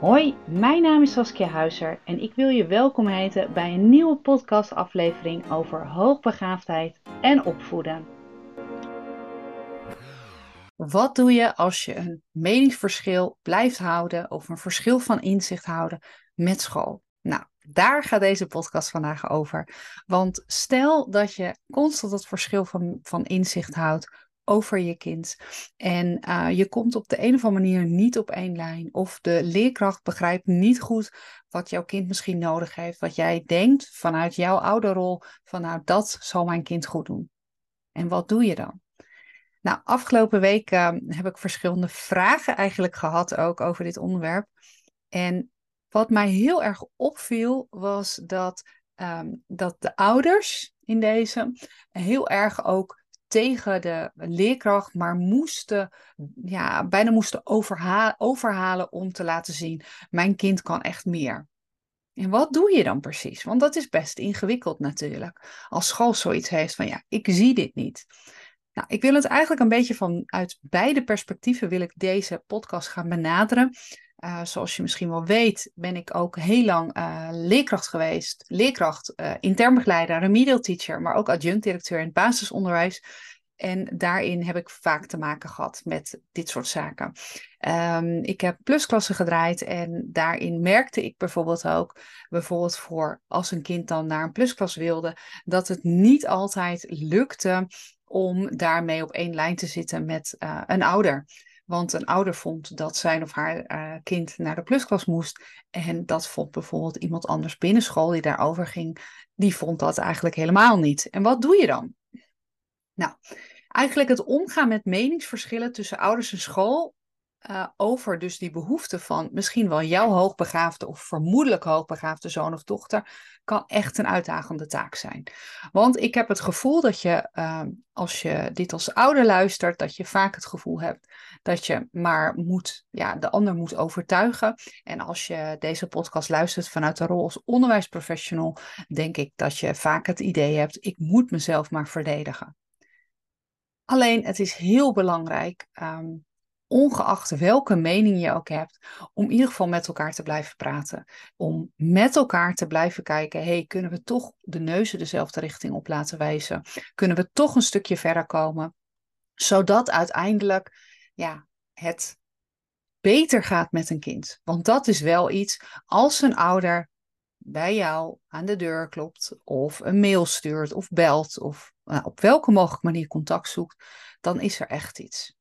Hoi, mijn naam is Saskia Huizer en ik wil je welkom heten bij een nieuwe podcastaflevering over hoogbegaafdheid en opvoeden. Wat doe je als je een meningsverschil blijft houden of een verschil van inzicht houden met school? Nou, daar gaat deze podcast vandaag over. Want stel dat je constant het verschil van, van inzicht houdt over je kind. En uh, je komt op de een of andere manier niet op één lijn. Of de leerkracht begrijpt niet goed wat jouw kind misschien nodig heeft. Wat jij denkt vanuit jouw ouderrol. Van nou, dat zal mijn kind goed doen. En wat doe je dan? Nou, afgelopen week uh, heb ik verschillende vragen eigenlijk gehad ook over dit onderwerp. En wat mij heel erg opviel was dat, um, dat de ouders in deze heel erg ook tegen de leerkracht, maar moesten, ja, bijna moesten overha overhalen om te laten zien, mijn kind kan echt meer. En wat doe je dan precies? Want dat is best ingewikkeld natuurlijk. Als school zoiets heeft van, ja, ik zie dit niet. Nou, ik wil het eigenlijk een beetje vanuit beide perspectieven wil ik deze podcast gaan benaderen. Uh, zoals je misschien wel weet, ben ik ook heel lang uh, leerkracht geweest. Leerkracht, uh, intern begeleider, remedial teacher, maar ook adjunct-directeur in het basisonderwijs. En daarin heb ik vaak te maken gehad met dit soort zaken. Um, ik heb plusklassen gedraaid en daarin merkte ik bijvoorbeeld ook, bijvoorbeeld voor als een kind dan naar een plusklas wilde, dat het niet altijd lukte om daarmee op één lijn te zitten met een ouder. Want een ouder vond dat zijn of haar uh, kind naar de plusklas moest. En dat vond bijvoorbeeld iemand anders binnen school die daarover ging. Die vond dat eigenlijk helemaal niet. En wat doe je dan? Nou, eigenlijk het omgaan met meningsverschillen tussen ouders en school uh, over dus die behoefte van misschien wel jouw hoogbegaafde of vermoedelijk hoogbegaafde zoon of dochter, kan echt een uitdagende taak zijn. Want ik heb het gevoel dat je, uh, als je dit als ouder luistert, dat je vaak het gevoel hebt dat je maar moet, ja, de ander moet overtuigen. En als je deze podcast luistert vanuit de rol als onderwijsprofessional, denk ik dat je vaak het idee hebt, ik moet mezelf maar verdedigen. Alleen het is heel belangrijk um, ongeacht welke mening je ook hebt, om in ieder geval met elkaar te blijven praten. Om met elkaar te blijven kijken, hey, kunnen we toch de neuzen dezelfde richting op laten wijzen? Kunnen we toch een stukje verder komen? Zodat uiteindelijk ja, het beter gaat met een kind. Want dat is wel iets, als een ouder bij jou aan de deur klopt, of een mail stuurt, of belt, of nou, op welke mogelijke manier contact zoekt, dan is er echt iets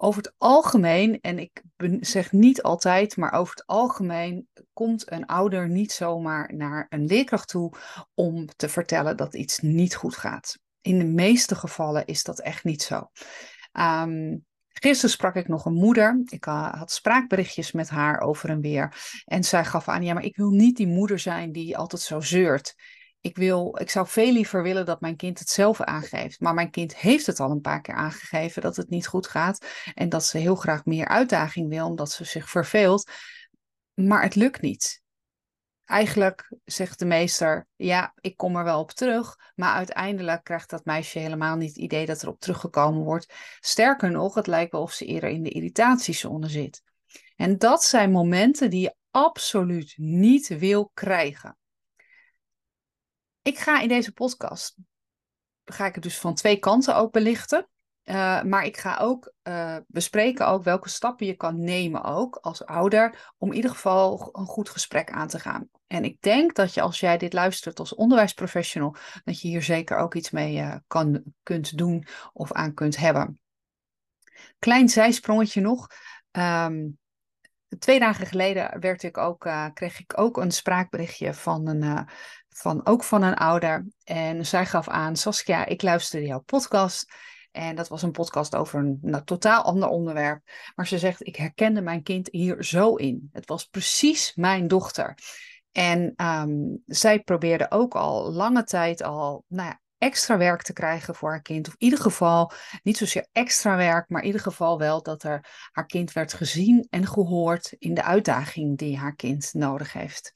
over het algemeen, en ik zeg niet altijd, maar over het algemeen komt een ouder niet zomaar naar een leerkracht toe om te vertellen dat iets niet goed gaat. In de meeste gevallen is dat echt niet zo. Um, Gisteren sprak ik nog een moeder. Ik had spraakberichtjes met haar over en weer. En zij gaf aan, ja, maar ik wil niet die moeder zijn die altijd zo zeurt ik, wil, ik zou veel liever willen dat mijn kind het zelf aangeeft. Maar mijn kind heeft het al een paar keer aangegeven dat het niet goed gaat. En dat ze heel graag meer uitdaging wil, omdat ze zich verveelt. Maar het lukt niet. Eigenlijk zegt de meester, ja, ik kom er wel op terug. Maar uiteindelijk krijgt dat meisje helemaal niet het idee dat er op teruggekomen wordt. Sterker nog, het lijkt wel of ze eerder in de irritatiezone zit. En dat zijn momenten die je absoluut niet wil krijgen. Ik ga in deze podcast, ga ik het dus van twee kanten ook belichten. Uh, maar ik ga ook uh, bespreken ook welke stappen je kan nemen ook als ouder om in ieder geval een goed gesprek aan te gaan. En ik denk dat je als jij dit luistert als onderwijsprofessional, dat je hier zeker ook iets mee uh, kan, kunt doen of aan kunt hebben. Klein zijsprongetje nog. Um, twee dagen geleden werd ik ook, kreeg ik ook een spraakberichtje van een van, ook van een ouder. En zij gaf aan, Saskia, ik luisterde jouw podcast. En dat was een podcast over een nou, totaal ander onderwerp. Maar ze zegt, ik herkende mijn kind hier zo in. Het was precies mijn dochter. En um, zij probeerde ook al lange tijd al nou ja, extra werk te krijgen voor haar kind. Of in ieder geval, niet zozeer extra werk, maar in ieder geval wel dat er haar kind werd gezien en gehoord in de uitdaging die haar kind nodig heeft.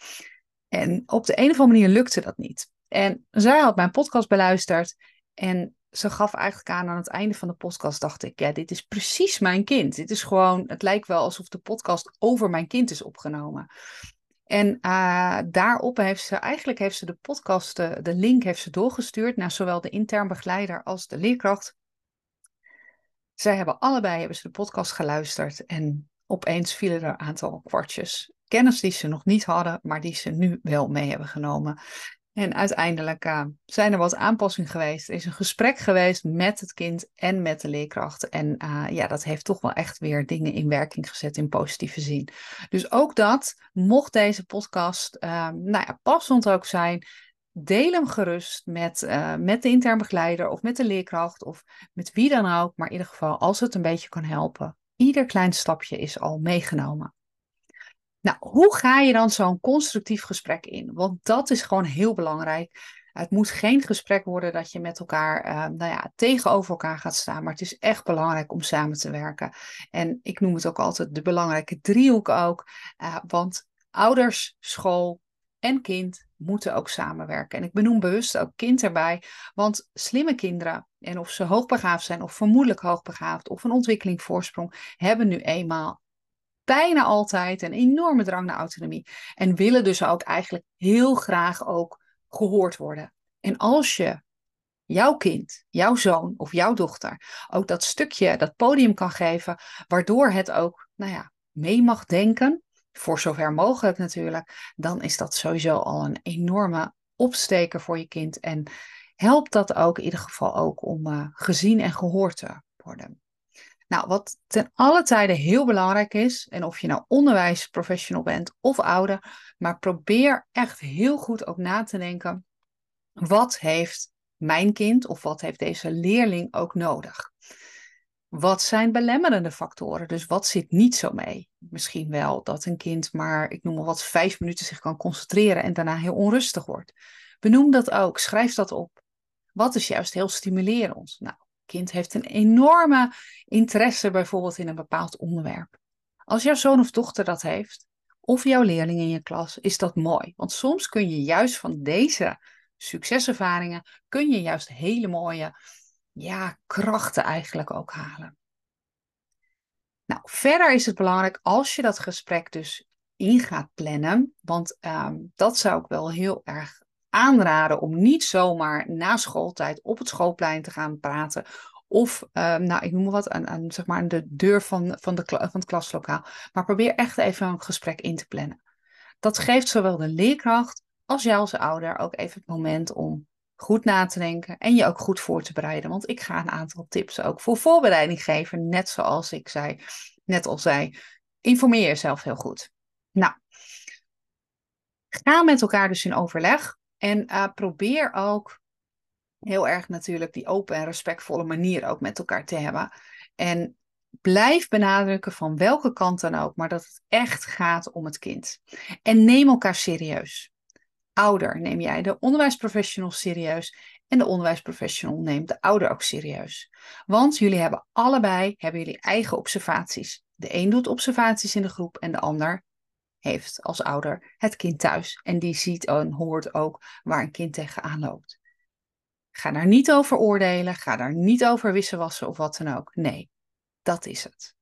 En op de een of andere manier lukte dat niet. En zij had mijn podcast beluisterd en ze gaf eigenlijk aan aan het einde van de podcast, dacht ik, ja, dit is precies mijn kind. Dit is gewoon, het lijkt wel alsof de podcast over mijn kind is opgenomen. En uh, daarop heeft ze, eigenlijk heeft ze de podcast, de, de link heeft ze doorgestuurd naar zowel de intern begeleider als de leerkracht. Zij hebben allebei hebben ze de podcast geluisterd en opeens vielen er een aantal kwartjes. Kennis die ze nog niet hadden, maar die ze nu wel mee hebben genomen. En uiteindelijk uh, zijn er wat aanpassingen geweest. Er is een gesprek geweest met het kind en met de leerkracht. En uh, ja, dat heeft toch wel echt weer dingen in werking gezet in positieve zin. Dus ook dat, mocht deze podcast uh, nou ja, passend ook zijn, deel hem gerust met, met de intern begeleider of met de leerkracht of met wie dan ook. Maar in ieder geval, als het een beetje kan helpen, ieder klein stapje is al meegenomen. Nou, hoe ga je dan zo'n constructief gesprek in? Want dat is gewoon heel belangrijk. Het moet geen gesprek worden dat je met elkaar uh, nou ja, tegenover elkaar gaat staan. Maar het is echt belangrijk om samen te werken. En ik noem het ook altijd de belangrijke driehoek ook. Uh, want ouders, school en kind moeten ook samenwerken. En ik benoem bewust ook kind erbij. Want slimme kinderen, en of ze hoogbegaafd zijn of vermoedelijk hoogbegaafd of een ontwikkelingsvoorsprong, hebben nu eenmaal bijna altijd een enorme drang naar autonomie. En willen dus ook eigenlijk heel graag ook gehoord worden. En als je jouw kind, jouw zoon of jouw dochter ook dat stukje, dat podium kan geven, waardoor het ook, nou ja, mee mag denken, voor zover mogelijk natuurlijk, dan is dat sowieso al een enorme opsteker voor je kind. En helpt dat ook in ieder geval ook om uh, gezien en gehoord te worden. Nou, wat ten alle tijde heel belangrijk is, en of je nou onderwijsprofessional bent of ouder, maar probeer echt heel goed ook na te denken, wat heeft mijn kind of wat heeft deze leerling ook nodig? Wat zijn belemmerende factoren? Dus wat zit niet zo mee? Misschien wel dat een kind maar, ik noem maar wat, vijf minuten zich kan concentreren en daarna heel onrustig wordt. Benoem dat ook, schrijf dat op. Wat is juist heel stimulerend? Nou, kind heeft een enorme interesse bijvoorbeeld in een bepaald onderwerp. Als jouw zoon of dochter dat heeft, of jouw leerling in je klas, is dat mooi. Want soms kun je juist van deze succeservaringen, kun je juist hele mooie ja, krachten eigenlijk ook halen. Nou, verder is het belangrijk als je dat gesprek dus in gaat plannen, want um, dat zou ik wel heel erg aanraden om niet zomaar na schooltijd op het schoolplein te gaan praten. Of, uh, nou, ik noem wat, aan, aan, zeg maar aan de deur van, van, de, van het klaslokaal. Maar probeer echt even een gesprek in te plannen. Dat geeft zowel de leerkracht als jou als ouder ook even het moment om goed na te denken en je ook goed voor te bereiden. Want ik ga een aantal tips ook voor voorbereiding geven, net zoals ik zei, net al zei. Informeer jezelf heel goed. Nou, ga met elkaar dus in overleg en uh, probeer ook heel erg natuurlijk die open en respectvolle manier ook met elkaar te hebben. En blijf benadrukken van welke kant dan ook, maar dat het echt gaat om het kind. En neem elkaar serieus. Ouder neem jij de onderwijsprofessional serieus en de onderwijsprofessional neemt de ouder ook serieus. Want jullie hebben allebei hebben jullie eigen observaties. De een doet observaties in de groep en de ander heeft als ouder het kind thuis. En die ziet en hoort ook waar een kind tegenaan loopt. Ga daar niet over oordelen, ga daar niet over wisselwassen of wat dan ook. Nee, dat is het.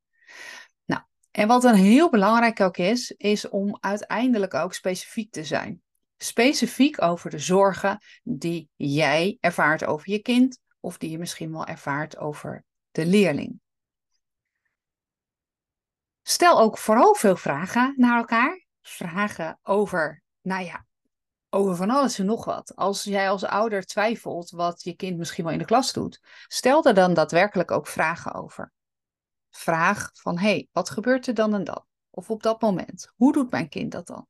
Nou, en wat dan heel belangrijk ook is, is om uiteindelijk ook specifiek te zijn. Specifiek over de zorgen die jij ervaart over je kind of die je misschien wel ervaart over de leerling. Stel ook vooral veel vragen naar elkaar. Vragen over, nou ja, over van alles en nog wat. Als jij als ouder twijfelt wat je kind misschien wel in de klas doet, stel er dan daadwerkelijk ook vragen over. Vraag van, hé, hey, wat gebeurt er dan en dan? Of op dat moment, hoe doet mijn kind dat dan?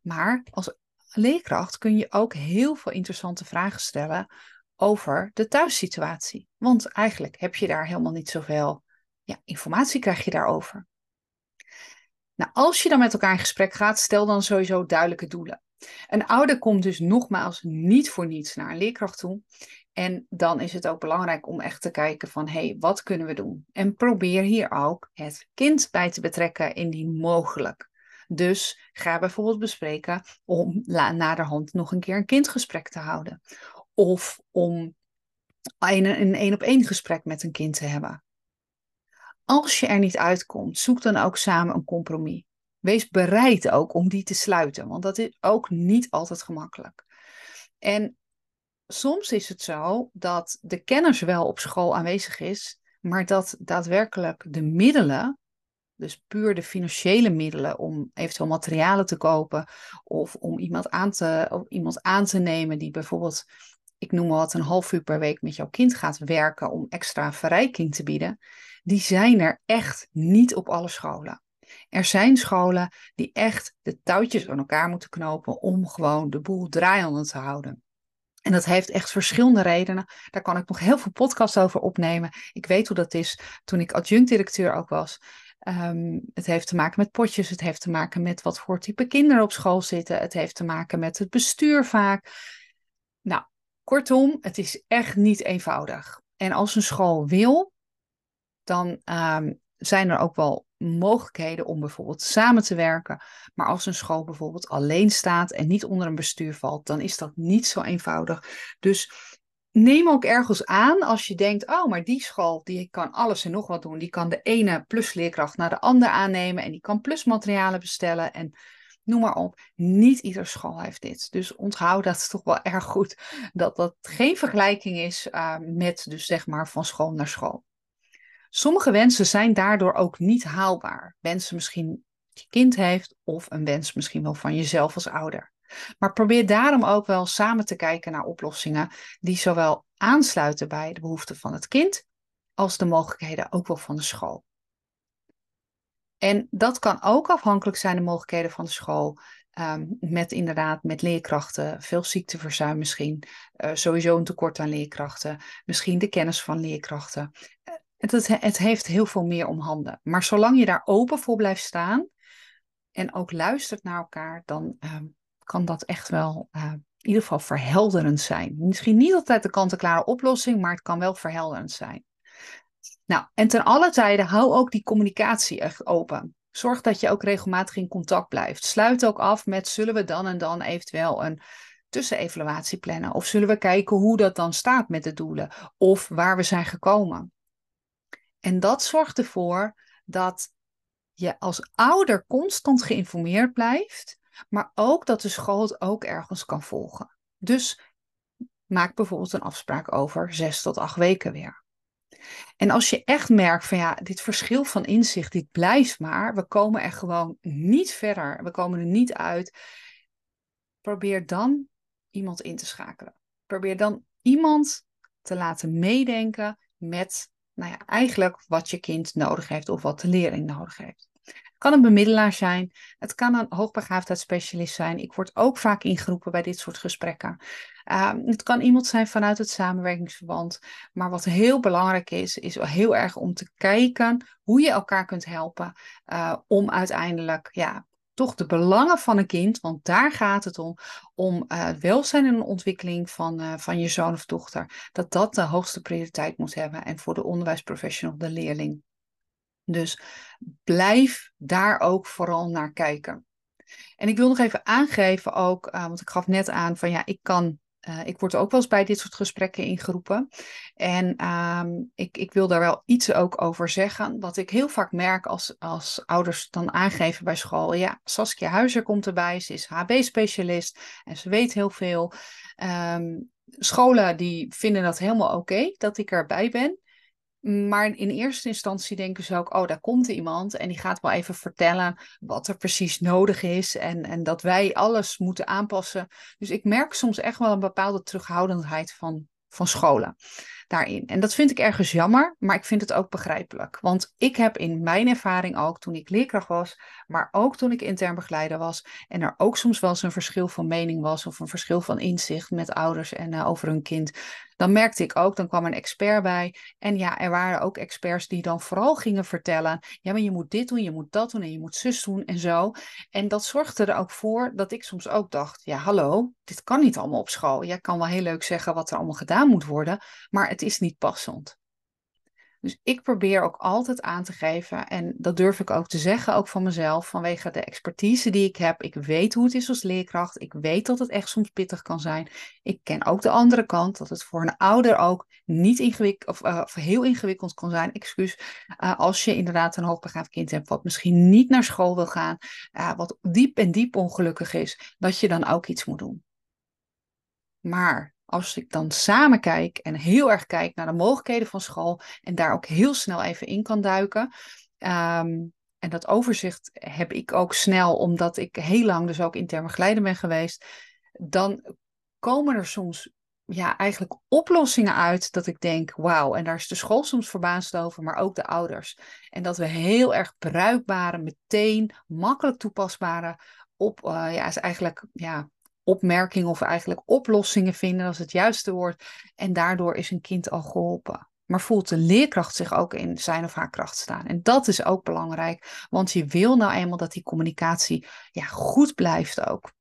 Maar als leerkracht kun je ook heel veel interessante vragen stellen over de thuissituatie. Want eigenlijk heb je daar helemaal niet zoveel ja, informatie krijg je daarover. Nou, als je dan met elkaar in gesprek gaat, stel dan sowieso duidelijke doelen. Een ouder komt dus nogmaals niet voor niets naar een leerkracht toe. En dan is het ook belangrijk om echt te kijken van, hé, hey, wat kunnen we doen? En probeer hier ook het kind bij te betrekken indien mogelijk. Dus ga bijvoorbeeld bespreken om naderhand nog een keer een kindgesprek te houden. Of om een, een één op één gesprek met een kind te hebben. Als je er niet uitkomt, zoek dan ook samen een compromis. Wees bereid ook om die te sluiten, want dat is ook niet altijd gemakkelijk. En soms is het zo dat de kennis wel op school aanwezig is, maar dat daadwerkelijk de middelen, dus puur de financiële middelen om eventueel materialen te kopen of om iemand aan te, iemand aan te nemen die bijvoorbeeld, ik noem maar wat, een half uur per week met jouw kind gaat werken om extra verrijking te bieden, die zijn er echt niet op alle scholen. Er zijn scholen die echt de touwtjes aan elkaar moeten knopen om gewoon de boel draaiende te houden. En dat heeft echt verschillende redenen. Daar kan ik nog heel veel podcasts over opnemen. Ik weet hoe dat is toen ik adjunct-directeur ook was. Um, het heeft te maken met potjes, het heeft te maken met wat voor type kinderen op school zitten, het heeft te maken met het bestuur vaak. Nou, kortom, het is echt niet eenvoudig. En als een school wil, dan um, zijn er ook wel mogelijkheden om bijvoorbeeld samen te werken. Maar als een school bijvoorbeeld alleen staat en niet onder een bestuur valt, dan is dat niet zo eenvoudig. Dus neem ook ergens aan als je denkt, oh, maar die school die kan alles en nog wat doen. Die kan de ene plusleerkracht naar de ander aannemen en die kan plusmaterialen bestellen en noem maar op. Niet ieder school heeft dit. Dus onthoud dat toch wel erg goed dat dat geen vergelijking is uh, met dus zeg maar van school naar school. Sommige wensen zijn daardoor ook niet haalbaar. Wensen misschien je kind heeft of een wens misschien wel van jezelf als ouder. Maar probeer daarom ook wel samen te kijken naar oplossingen die zowel aansluiten bij de behoeften van het kind als de mogelijkheden ook wel van de school. En dat kan ook afhankelijk zijn de mogelijkheden van de school. Um, met inderdaad, met leerkrachten, veel ziekteverzuim misschien, uh, sowieso een tekort aan leerkrachten, misschien de kennis van leerkrachten. Het, het, heeft heel veel meer om handen. Maar zolang je daar open voor blijft staan en ook luistert naar elkaar, dan ehm, kan dat echt wel uh, in ieder geval verhelderend zijn. Misschien niet altijd de kant-en-klare oplossing, maar het kan wel verhelderend zijn. Nou, en ten alle tijde hou ook die communicatie echt open. Zorg dat je ook regelmatig in contact blijft. Sluit ook af met zullen we dan en dan eventueel een tussenevaluatie plannen? Of zullen we kijken hoe dat dan staat met de doelen? Of waar we zijn gekomen? En dat zorgt ervoor dat je als ouder constant geïnformeerd blijft, maar ook dat de school het ook ergens kan volgen. Dus maak bijvoorbeeld een afspraak over zes tot acht weken weer. En als je echt merkt van ja, dit verschil van inzicht, dit blijft maar, we komen er gewoon niet verder, we komen er niet uit, probeer dan iemand in te schakelen. Probeer dan iemand te laten meedenken met nou ja, eigenlijk wat je kind nodig heeft of wat de leerling nodig heeft. Het kan een bemiddelaar zijn, het kan een hoogbegaafdheidsspecialist zijn. Ik word ook vaak ingeroepen bij dit soort gesprekken. Uh, het kan iemand zijn vanuit het samenwerkingsverband. Maar wat heel belangrijk is, is heel erg om te kijken hoe je elkaar kunt helpen uh, om uiteindelijk ja, toch de belangen van een kind, want daar gaat het om, om uh, welzijn en ontwikkeling van, uh, van je zoon of dochter, dat dat de hoogste prioriteit moet hebben en voor de onderwijsprofessional, de leerling. Dus blijf daar ook vooral naar kijken. En ik wil nog even aangeven ook, want ik gaf net aan van ja, ik kan uh, ik word ook wel eens bij dit soort gesprekken ingeroepen. En um, ik, ik wil daar wel iets ook over zeggen. Wat ik heel vaak merk als, als ouders dan aangeven bij school. Ja, Saskia Huizer komt erbij. Ze is HB-specialist en ze weet heel veel. Um, scholen die vinden dat helemaal oké dat ik erbij ben. Maar in eerste instantie denken ze ook, oh, daar komt iemand en die gaat wel even vertellen wat er precies nodig is en, en dat wij alles moeten aanpassen. Dus ik merk soms echt wel een bepaalde terughoudendheid van, van scholen daarin. En dat vind ik ergens jammer, maar ik vind het ook begrijpelijk. Want ik heb in mijn ervaring ook, toen ik leerkracht was, maar ook toen ik intern begeleider was, en er ook soms wel eens een verschil van mening was of een verschil van inzicht met ouders en uh, over hun kind, dan merkte ik ook, dan kwam een expert bij. En ja, er waren ook experts die dan vooral gingen vertellen, ja, maar je moet dit doen, je moet dat doen en je moet zus doen en zo. En dat zorgde er ook voor dat ik soms ook dacht, ja, hallo, dit kan niet allemaal op school. Jij kan wel heel leuk zeggen wat er allemaal gedaan moet worden, maar het is niet passend. Dus ik probeer ook altijd aan te geven, en dat durf ik ook te zeggen, ook van mezelf, vanwege de expertise die ik heb. Ik weet hoe het is als leerkracht. Ik weet dat het echt soms pittig kan zijn. Ik ken ook de andere kant, dat het voor een ouder ook niet ingewikkeld of, uh, of heel ingewikkeld kan zijn. Excuus, uh, als je inderdaad een hoogbegaafd kind hebt, wat misschien niet naar school wil gaan, uh, wat diep en diep ongelukkig is, dat je dan ook iets moet doen. Maar als ik dan samen kijk en heel erg kijk naar de mogelijkheden van school en daar ook heel snel even in kan duiken. Um, en dat overzicht heb ik ook snel, omdat ik heel lang dus ook intern begeleider ben geweest. Dan komen er soms ja, eigenlijk oplossingen uit dat ik denk, wauw, en daar is de school soms verbaasd over, maar ook de ouders. En dat we heel erg bruikbare, meteen makkelijk toepasbare op, uh, ja, is eigenlijk ja, opmerkingen of eigenlijk oplossingen vinden, is het juiste woord. En daardoor is een kind al geholpen. Maar voelt de leerkracht zich ook in zijn of haar kracht staan. En dat is ook belangrijk, want je wil nou eenmaal dat die communicatie ja, goed blijft ook.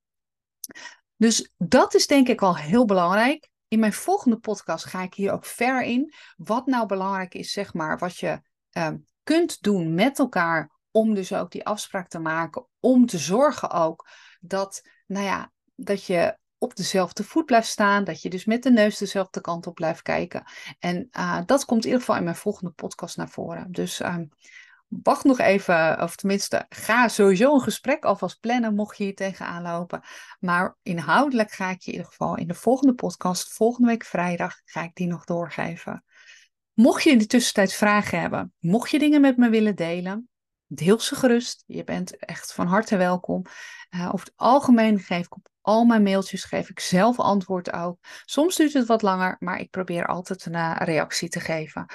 Dus dat is denk ik al heel belangrijk. In mijn volgende podcast ga ik hier ook ver in. Wat nou belangrijk is, zeg maar, wat je uh, kunt doen met elkaar om dus ook die afspraak te maken. Om te zorgen ook dat, nou ja, dat je op dezelfde voet blijft staan. Dat je dus met de neus dezelfde kant op blijft kijken. En uh, dat komt in ieder geval in mijn volgende podcast naar voren. Dus uh, wacht nog even, of tenminste, ga sowieso een gesprek alvast plannen, mocht je hier tegenaan lopen. Maar inhoudelijk ga ik je in ieder geval in de volgende podcast, volgende week vrijdag, ga ik die nog doorgeven. Mocht je in de tussentijd vragen hebben, mocht je dingen met me willen delen, deel ze gerust. Je bent echt van harte welkom. Uh, over het algemeen geef ik op al mijn mailtjes geef ik zelf antwoord ook. Soms duurt het wat langer, maar ik probeer altijd een uh, reactie te geven.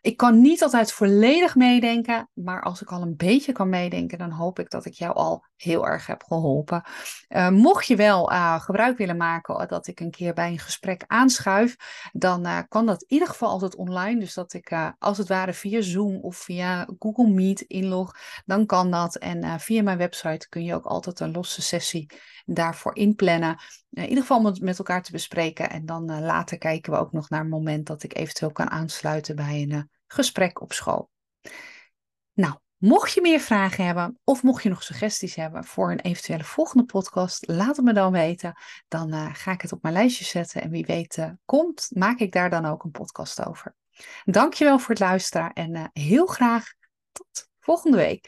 Ik kan niet altijd volledig meedenken, maar als ik al een beetje kan meedenken, dan hoop ik dat ik jou al heel erg heb geholpen. Uh, mocht je wel uh, gebruik willen maken dat ik een keer bij een gesprek aanschuif, dan kan dat in ieder geval altijd online. Dus dat ik als het ware via Zoom of via Google Meet inlog, dan kan dat. En via mijn website kun je ook altijd een losse sessie daarvoor inplannen. In ieder geval om het met elkaar te bespreken. En dan uh, later kijken we ook nog naar een moment dat ik eventueel kan aansluiten bij een uh, gesprek op school. Nou, mocht je meer vragen hebben of mocht je nog suggesties hebben voor een eventuele volgende podcast, laat het me dan weten. Dan ga ik het op mijn lijstje zetten en wie weet komt, maak ik daar dan ook een podcast over. Dankjewel voor het luisteren en heel graag tot volgende week.